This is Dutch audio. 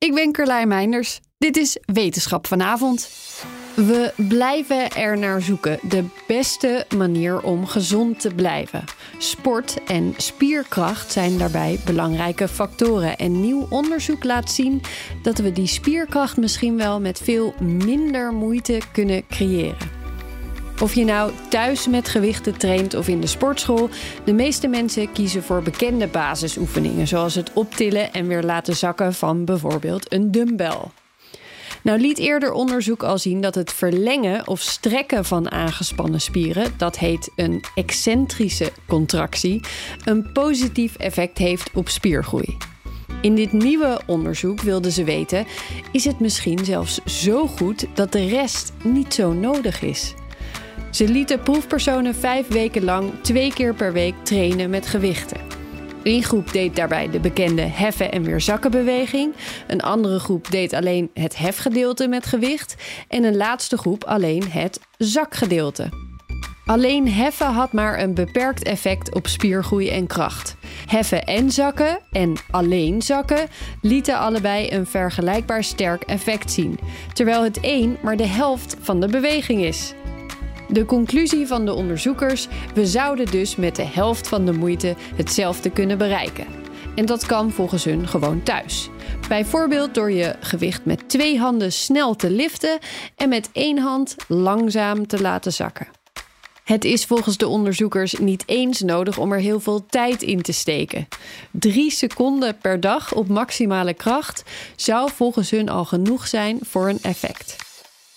Ik ben Carlijn Meinders. Dit is Wetenschap vanavond. We blijven er naar zoeken. De beste manier om gezond te blijven. Sport en spierkracht zijn daarbij belangrijke factoren. En nieuw onderzoek laat zien dat we die spierkracht misschien wel met veel minder moeite kunnen creëren. Of je nou thuis met gewichten traint of in de sportschool, de meeste mensen kiezen voor bekende basisoefeningen, zoals het optillen en weer laten zakken van bijvoorbeeld een dumbbell. Nou liet eerder onderzoek al zien dat het verlengen of strekken van aangespannen spieren, dat heet een excentrische contractie, een positief effect heeft op spiergroei. In dit nieuwe onderzoek wilden ze weten: is het misschien zelfs zo goed dat de rest niet zo nodig is? Ze lieten proefpersonen vijf weken lang twee keer per week trainen met gewichten. Eén groep deed daarbij de bekende heffen en weer zakken beweging. Een andere groep deed alleen het hefgedeelte met gewicht. En een laatste groep alleen het zakgedeelte. Alleen heffen had maar een beperkt effect op spiergroei en kracht. Heffen en zakken en alleen zakken lieten allebei een vergelijkbaar sterk effect zien, terwijl het een maar de helft van de beweging is. De conclusie van de onderzoekers: we zouden dus met de helft van de moeite hetzelfde kunnen bereiken. En dat kan volgens hun gewoon thuis. Bijvoorbeeld door je gewicht met twee handen snel te liften en met één hand langzaam te laten zakken. Het is volgens de onderzoekers niet eens nodig om er heel veel tijd in te steken. Drie seconden per dag op maximale kracht zou volgens hun al genoeg zijn voor een effect.